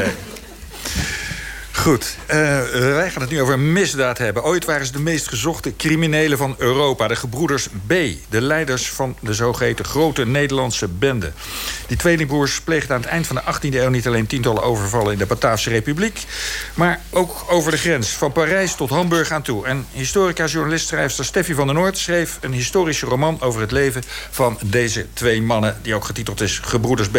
Oké. Goed, uh, wij gaan het nu over misdaad hebben. Ooit waren ze de meest gezochte criminelen van Europa. De gebroeders B. De leiders van de zogeheten grote Nederlandse bende. Die tweelingbroers pleegden aan het eind van de 18e eeuw... niet alleen tientallen overvallen in de Bataafse Republiek... maar ook over de grens, van Parijs tot Hamburg aan toe. En historica, journalist, schrijfster Steffi van der Noord... schreef een historische roman over het leven van deze twee mannen... die ook getiteld is Gebroeders B.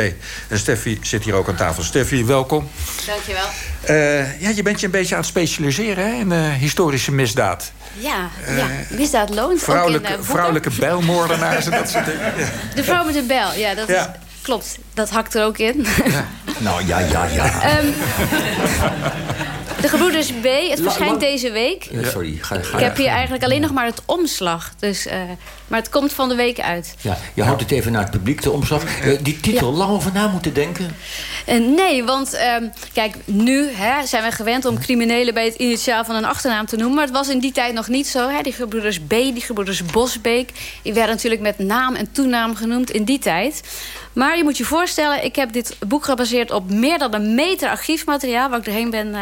En Steffi zit hier ook aan tafel. Steffi, welkom. Dankjewel. Uh, ja, je bent je een beetje aan het specialiseren hè, in uh, historische misdaad. Ja, uh, ja, misdaad loont. Vrouwelijke, ook in, vrouwelijke bijlmoordenaars en dat soort dingen. Ja. De vrouw met de bijl, ja, dat ja. Is, klopt. Dat hakt er ook in. Ja. nou, ja, ja, ja. Um, de Gebroeders B, het verschijnt deze week. Sorry, ga, ga, Ik heb hier eigenlijk alleen nog maar het omslag. Dus, uh, maar het komt van de week uit. Ja, je houdt het even naar het publiek, de omslag. Uh, die titel, lang over na moeten denken? nee, want ehm, kijk, nu hè, zijn we gewend om criminelen... bij het initiaal van een achternaam te noemen. Maar het was in die tijd nog niet zo. Hè. Die gebroeders B, die gebroeders Bosbeek... die werden natuurlijk met naam en toenaam genoemd in die tijd. Maar je moet je voorstellen, ik heb dit boek gebaseerd op meer dan een meter archiefmateriaal... waar ik doorheen ben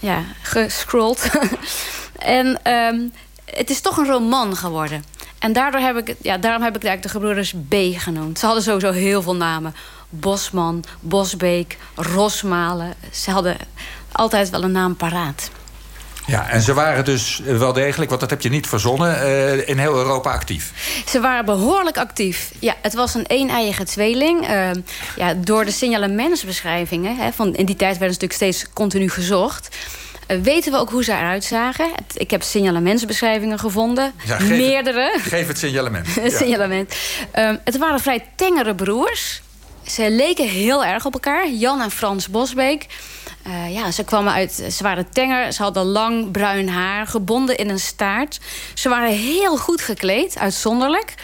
ja, gescrolld. en um, het is toch een roman geworden. En daardoor heb ik, ja, daarom heb ik eigenlijk de gebroeders B genoemd. Ze hadden sowieso heel veel namen. Bosman, Bosbeek, Rosmalen. Ze hadden altijd wel een naam paraat. Ja, en ze waren dus wel degelijk, want dat heb je niet verzonnen, uh, in heel Europa actief. Ze waren behoorlijk actief. Ja, het was een een-eiige tweeling. Uh, ja, door de signalementsbeschrijvingen, hè, van in die tijd werden ze natuurlijk steeds continu gezocht. Uh, weten we ook hoe ze eruit zagen? Ik heb signalementsbeschrijvingen gevonden. Ja, geef Meerdere. Het, geef het signalement. signalement. Ehm, het waren vrij tengere broers. Ze leken heel erg op elkaar. Jan en Frans Bosbeek. Uh, ja, ze kwamen uit. Ze waren tenger, ze hadden lang bruin haar, gebonden in een staart. Ze waren heel goed gekleed, uitzonderlijk.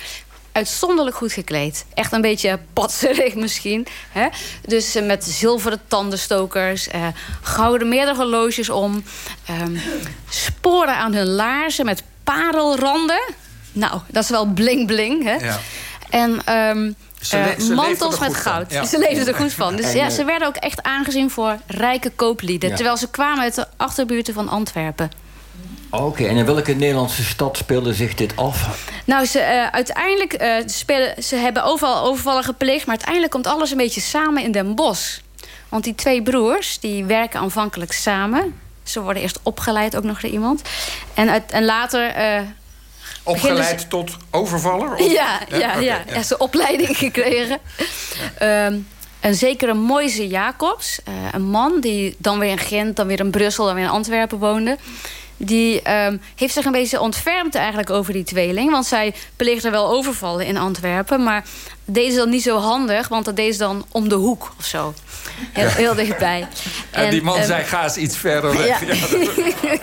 Uitzonderlijk goed gekleed. Echt een beetje patserig misschien. Hè? Dus uh, met zilveren tandenstokers, uh, gouden meerdere horloges om. Um, sporen aan hun laarzen met parelranden. Nou, dat is wel bling-bling. Hè? Ja. En um, ze le ze uh, mantels met goud. Ja. Ze leefden er goed van. Dus en, ja, ze werden ook echt aangezien voor rijke kooplieden. Ja. Terwijl ze kwamen uit de achterbuurten van Antwerpen. Oké, okay, en in welke Nederlandse stad speelde zich dit af? Nou, ze, uh, uiteindelijk uh, spelen, ze hebben overal overvallen gepleegd... maar uiteindelijk komt alles een beetje samen in Den Bosch. Want die twee broers, die werken aanvankelijk samen. Ze worden eerst opgeleid ook nog door iemand. En, uit, en later... Uh, Opgeleid ze... tot overvaller? Of? Ja, ja, ja, okay, ja. ja. ja. Ze opleiding gekregen. Ja. Um, een zekere Moise Jacobs, uh, een man die dan weer in Gent, dan weer in Brussel, dan weer in Antwerpen woonde. Die um, heeft zich een beetje ontfermd eigenlijk over die tweeling. Want zij pleegde wel overvallen in Antwerpen. Maar deden ze dan niet zo handig, want dat deed ze dan om de hoek of zo. Heel, heel dichtbij. En, en die man um, zei, ga eens iets verder weg. Ja.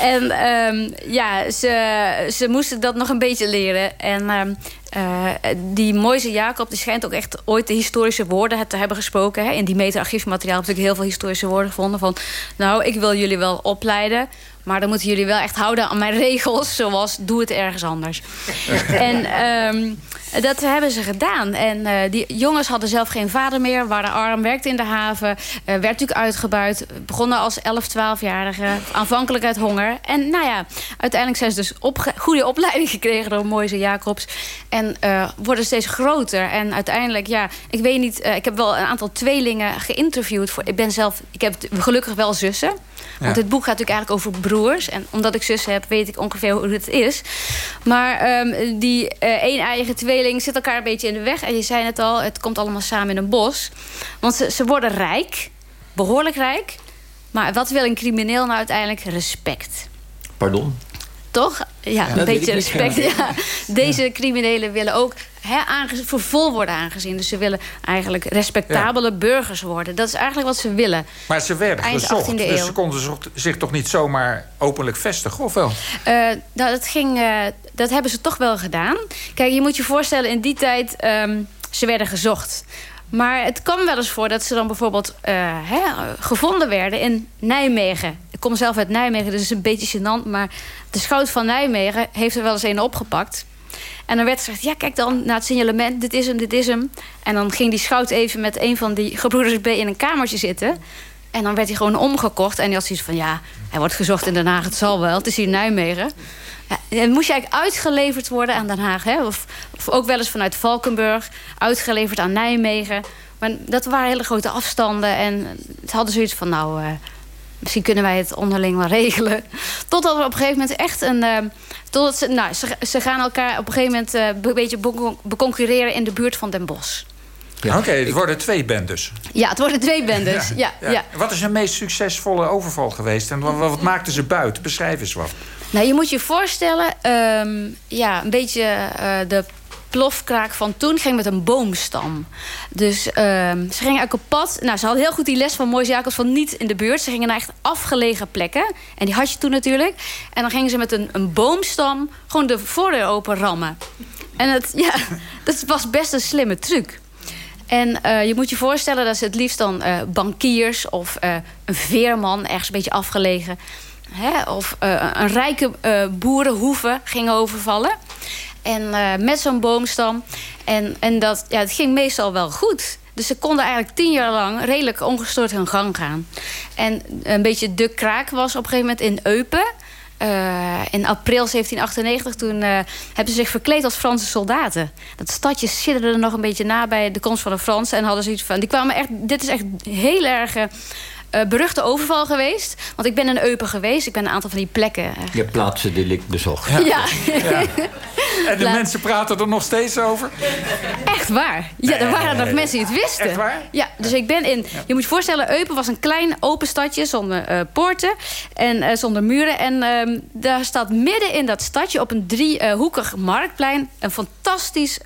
En um, ja, ze, ze moesten dat nog een beetje leren. En um, uh, die Moise Jacob die schijnt ook echt ooit de historische woorden te hebben gesproken. Hè. In die meta-archiefmateriaal heb ik heel veel historische woorden gevonden. Van, nou, ik wil jullie wel opleiden. Maar dan moeten jullie wel echt houden aan mijn regels. Zoals, doe het ergens anders. en um, dat hebben ze gedaan. En uh, die jongens hadden zelf geen vader meer. Waren arm, werkten in de haven. Uh, werd natuurlijk uitgebuit. Begonnen als 11, 12-jarige. Aanvankelijk uit honger. En nou ja, uiteindelijk zijn ze dus op goede opleiding gekregen door Moise Jacobs. En uh, worden steeds groter. En uiteindelijk, ja, ik weet niet... ik heb wel een aantal tweelingen geïnterviewd. Voor, ik ben zelf... Ik heb gelukkig wel zussen. Want dit boek gaat natuurlijk eigenlijk over broers. En omdat ik zussen heb, weet ik ongeveer hoe het is. Maar um, die een eigen tweeling zit elkaar een beetje in de weg. En je zei het al, het komt allemaal samen in een bos. Want ze, ze worden rijk. Behoorlijk rijk. Maar wat wil een crimineel nou uiteindelijk? Respect. Pardon? Toch? Ja, een beetje respect. Ja. Deze criminelen willen ook voor vol worden aangezien. Dus ze willen eigenlijk respectabele burgers worden. Dat is eigenlijk wat ze willen. Maar ze werden Eind gezocht, dus ze konden zich toch niet zomaar openlijk vestigen, of wel? Uh, nou, dat, ging, uh, dat hebben ze toch wel gedaan. Kijk, je moet je voorstellen, in die tijd... Um, ze werden gezocht. Maar het kwam wel eens voor dat ze dan bijvoorbeeld uh, hè, gevonden werden in Nijmegen. Kom zelf uit Nijmegen, dus het is een beetje gênant. Maar de schout van Nijmegen heeft er wel eens een opgepakt. En dan werd gezegd, ja, kijk dan naar het signalement, dit is hem, dit is hem. En dan ging die schout even met een van die gebroeders B in een kamertje zitten. En dan werd hij gewoon omgekocht. En hij had zoiets van, ja, hij wordt gezocht in Den Haag, het zal wel. Het is hier Nijmegen. Dan moest je eigenlijk uitgeleverd worden aan Den Haag. Hè? Of, of ook wel eens vanuit Valkenburg, uitgeleverd aan Nijmegen. Maar dat waren hele grote afstanden. En het hadden zoiets van, nou, uh, misschien kunnen wij het onderling wel regelen. Totdat er op een gegeven moment echt een... Uh, totdat ze, nou, ze, ze, gaan elkaar op een gegeven moment uh, een beetje beconcurreren in de buurt van Den Bosch. Ja. Oké, okay, het worden twee bendes. Ja, het worden twee bendes. Ja. Ja, ja. Wat is hun meest succesvolle overval geweest? En wat, wat maakten ze buiten? Beschrijf eens wat. Nou, je moet je voorstellen, um, ja, een beetje uh, de plofkraak van toen ging met een boomstam. Dus uh, ze gingen op pad. Nou, ze hadden heel goed die les van Moïse Jacobs van niet in de buurt. Ze gingen naar echt afgelegen plekken. En die had je toen natuurlijk. En dan gingen ze met een, een boomstam gewoon de voordeur open rammen. En het, ja, dat was best een slimme truc. En uh, je moet je voorstellen dat ze het liefst dan uh, bankiers of uh, een veerman, ergens een beetje afgelegen, hè, of een rijke boerenhoeve gingen overvallen. En met zo'n boomstam. En, en dat, ja, het ging meestal wel goed. Dus ze konden eigenlijk tien jaar lang redelijk ongestoord hun gang gaan. En een beetje de kraak was op een gegeven moment in Eupen. Uh, in april 1798 toen uh, hebben ze zich verkleed als Franse soldaten. Dat stadje sidderde nog een beetje na bij de komst van de Fransen. En hadden zoiets van. Die kwamen echt. Dit is echt heel erg. Uh, beruchte overval geweest. Want ik ben in Eupen geweest. Ik ben een aantal van die plekken. Je plaatsen delict bezocht. Ja. ja. ja. En de mensen praten er nog steeds over? Echt waar. Ja, er waren nog mensen die het wisten. Echt waar? Ja, dus ik ben in... Je moet je voorstellen, Eupen was een klein open stadje zonder uh, poorten en uh, zonder muren. En uh, daar staat midden in dat stadje op een driehoekig marktplein... een fantastisch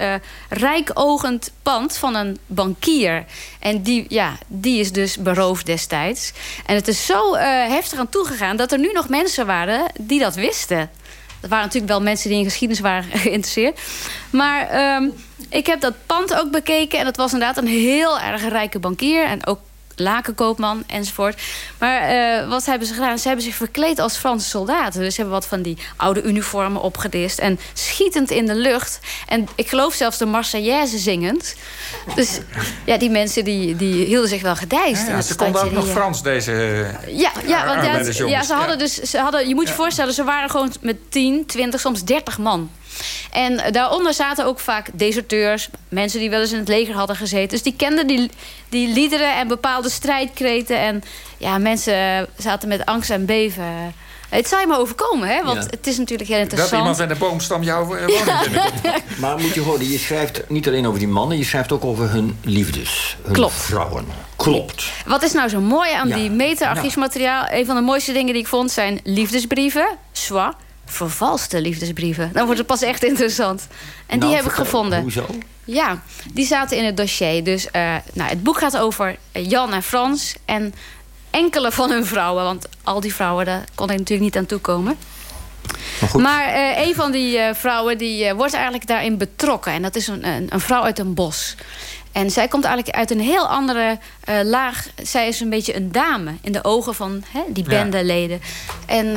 rijkogend pand van een bankier. En die, ja, die is dus beroofd destijds. En het is zo heftig aan toegegaan dat er nu nog mensen waren die dat wisten. Dat waren natuurlijk wel mensen die in geschiedenis waren geïnteresseerd. Maar um, ik heb dat pand ook bekeken. En dat was inderdaad een heel erg rijke bankier. En ook lakenkoopman enzovoort. Maar uh, wat hebben ze gedaan? Ze hebben zich verkleed als Franse soldaten. Dus ze hebben wat van die oude uniformen opgedist. En schietend in de lucht. En ik geloof zelfs de Marseillaise zingend. Dus ja, die mensen die, die hielden zich wel gedijst. Ja, ja, ze konden ook nog Frans, deze Ja, ja, want ja, ja, ze hadden dus... Ze hadden, je moet je voorstellen, ze waren gewoon met 10, 20, soms 30 man. En daaronder zaten ook vaak deserteurs, mensen die wel eens in het leger hadden gezeten. Dus die kenden die, die liederen en bepaalde strijdkreten. En ja, mensen zaten met angst en beven. Het zou je maar overkomen, hè? want het is natuurlijk heel interessant. Dat iemand in de boomstam jouw woning ja. Maar moet je horen, je schrijft niet alleen over die mannen... je schrijft ook over hun liefdes, hun Klopt. vrouwen. Klopt. Wat is nou zo mooi aan die meta-archiefsmateriaal? Een van de mooiste dingen die ik vond zijn liefdesbrieven. Swa vervalste liefdesbrieven. Dan wordt het pas echt interessant. En die Nou, heb ik gevonden. Hoezo? Ja, die zaten in het dossier. Dus eh, nou, het boek gaat over Jan en Frans en enkele van hun vrouwen. Want al die vrouwen, daar kon ik natuurlijk niet aan toekomen. Maar. Maar eh, een van die eh, vrouwen die, wordt eigenlijk daarin betrokken. En dat is een, een, een vrouw uit een bos. En zij komt eigenlijk uit een heel andere laag. Zij is een beetje een dame in de ogen van hè, die Ja. bendeleden. En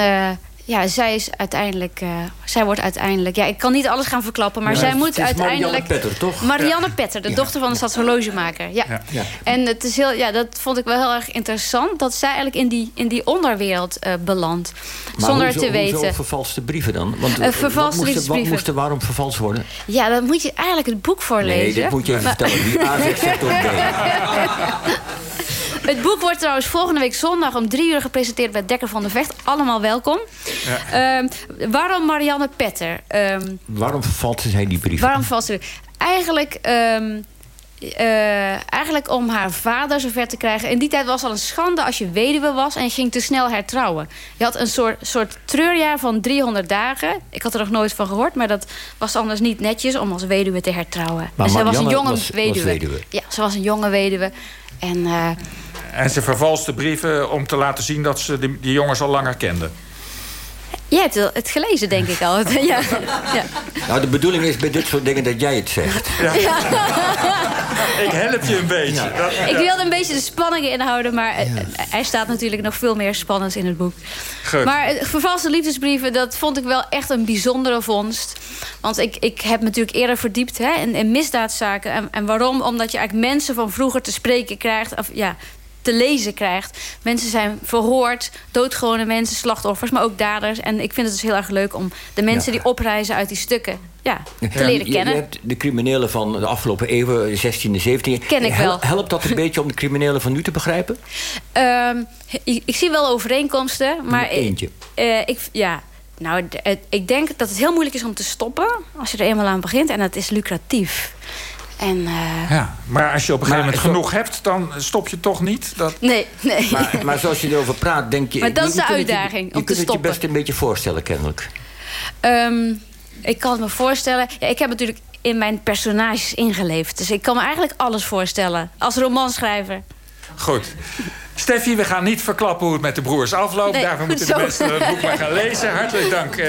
ja, zij is uiteindelijk... eh, zij wordt uiteindelijk... Ja, ik kan niet alles gaan verklappen, maar Ja, zij het moet is Marianne uiteindelijk... Petter, toch? Marianne Petter, de dochter van de stadshorlogemaker. Ja. En het is heel, ja, dat vond ik wel heel erg interessant... dat zij eigenlijk in die, in die onderwereld eh, belandt. Zonder hoezo, te weten. Hoezo vervalste brieven dan? Want, Eh, vervalste wat moest, wat liefdesbrieven. moest er waarom vervalst worden? Ja, dan moet je eigenlijk het boek voorlezen. Nee, dit moet je even Maar- vertellen. Die A zegt. Het boek wordt trouwens volgende week zondag om drie uur gepresenteerd bij Dekker van de Vecht. Allemaal welkom. Ehm, waarom Marianne Petter? Ehm, Waarom vervalste zij die brieven? waarom vast ze? Eigenlijk, ehm, eh, eigenlijk om haar vader zover te krijgen. In die tijd was het al een schande als je weduwe was en je ging te snel hertrouwen. Je had een soort, soort treurjaar van 300 dagen. Ik had er nog nooit van gehoord, maar dat was anders niet netjes om als weduwe te hertrouwen. Maar en ze was een jonge was- was weduwe. weduwe. Ja, ze was een jonge weduwe. En eh, En ze vervalste brieven om te laten zien dat ze die, die jongens al langer kenden. Jij hebt het gelezen, denk ik al. ja. ja. Nou, de bedoeling is bij dit soort dingen dat jij het zegt. Ik help je een beetje. Dat, Ik wilde een beetje de spanning inhouden, maar eh, er staat natuurlijk nog veel meer spannends in het boek. Goed. Maar eh, vervalste liefdesbrieven, dat vond ik wel echt een bijzondere vondst. Want ik, ik heb me natuurlijk eerder verdiept hè, in, in misdaadzaken. En, en waarom? Omdat je eigenlijk mensen van vroeger te spreken krijgt. Of ja, te lezen krijgt. Mensen zijn verhoord, doodgewone mensen, slachtoffers, maar ook daders. En ik vind het dus heel erg leuk om de mensen Ja. die oprijzen uit die stukken ja, te Ja, leren kennen. Je hebt de criminelen van de afgelopen eeuwen, 16e, 17e. Ken ik wel. Helpt dat een beetje om de criminelen van nu te begrijpen? Ehm, ik, ik zie wel overeenkomsten, maar Eentje. eh, ik, ja, nou, ik denk dat het heel moeilijk is om te stoppen als je er eenmaal aan begint. En dat is lucratief. En eh, ja. Maar als je op een gegeven moment zo- genoeg hebt... dan stop je toch niet? Dat... nee, nee. Maar, maar zoals je erover praat, denk je... Maar dat je- is je de je- uitdaging, Je om te kunt het je stoppen. best een beetje voorstellen, kennelijk. Ehm, ik kan het me voorstellen. Ja, ik heb natuurlijk in mijn personages ingeleefd. Dus ik kan me eigenlijk alles voorstellen. Als romanschrijver. Goed. Steffi, we gaan niet verklappen hoe het met de broers afloopt. Nee, Daarvoor moeten de mensen het boek maar gaan lezen. Hartelijk dank eh,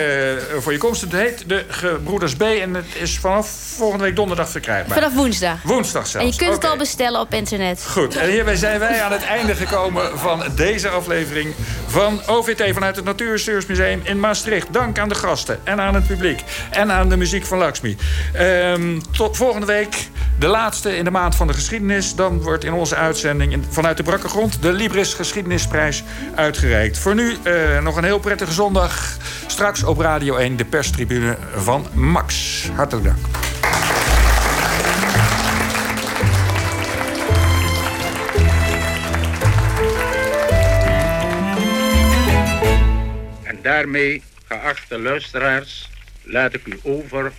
voor je komst. Het heet De Gebroeders B en het is vanaf volgende week donderdag verkrijgbaar. Vanaf woensdag. Woensdag zelfs. En je kunt het al bestellen op internet. Goed, en hierbij zijn wij aan het einde gekomen van deze aflevering van OVT vanuit het Natuurhistorische in Maastricht. Dank aan de gasten en aan het publiek en aan de muziek van Lakshmi. Ehm, tot volgende week, de laatste in de maand van de geschiedenis. Dan wordt in onze uitzending in- vanuit de brakke grond de Libris Geschiedenisprijs uitgereikt. Voor nu eh, nog een heel prettige zondag. Straks op Radio 1 de perstribune van Max. Hartelijk dank. En daarmee, geachte luisteraars, laat ik u over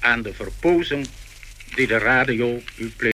aan de verpozing die de radio u pleegt.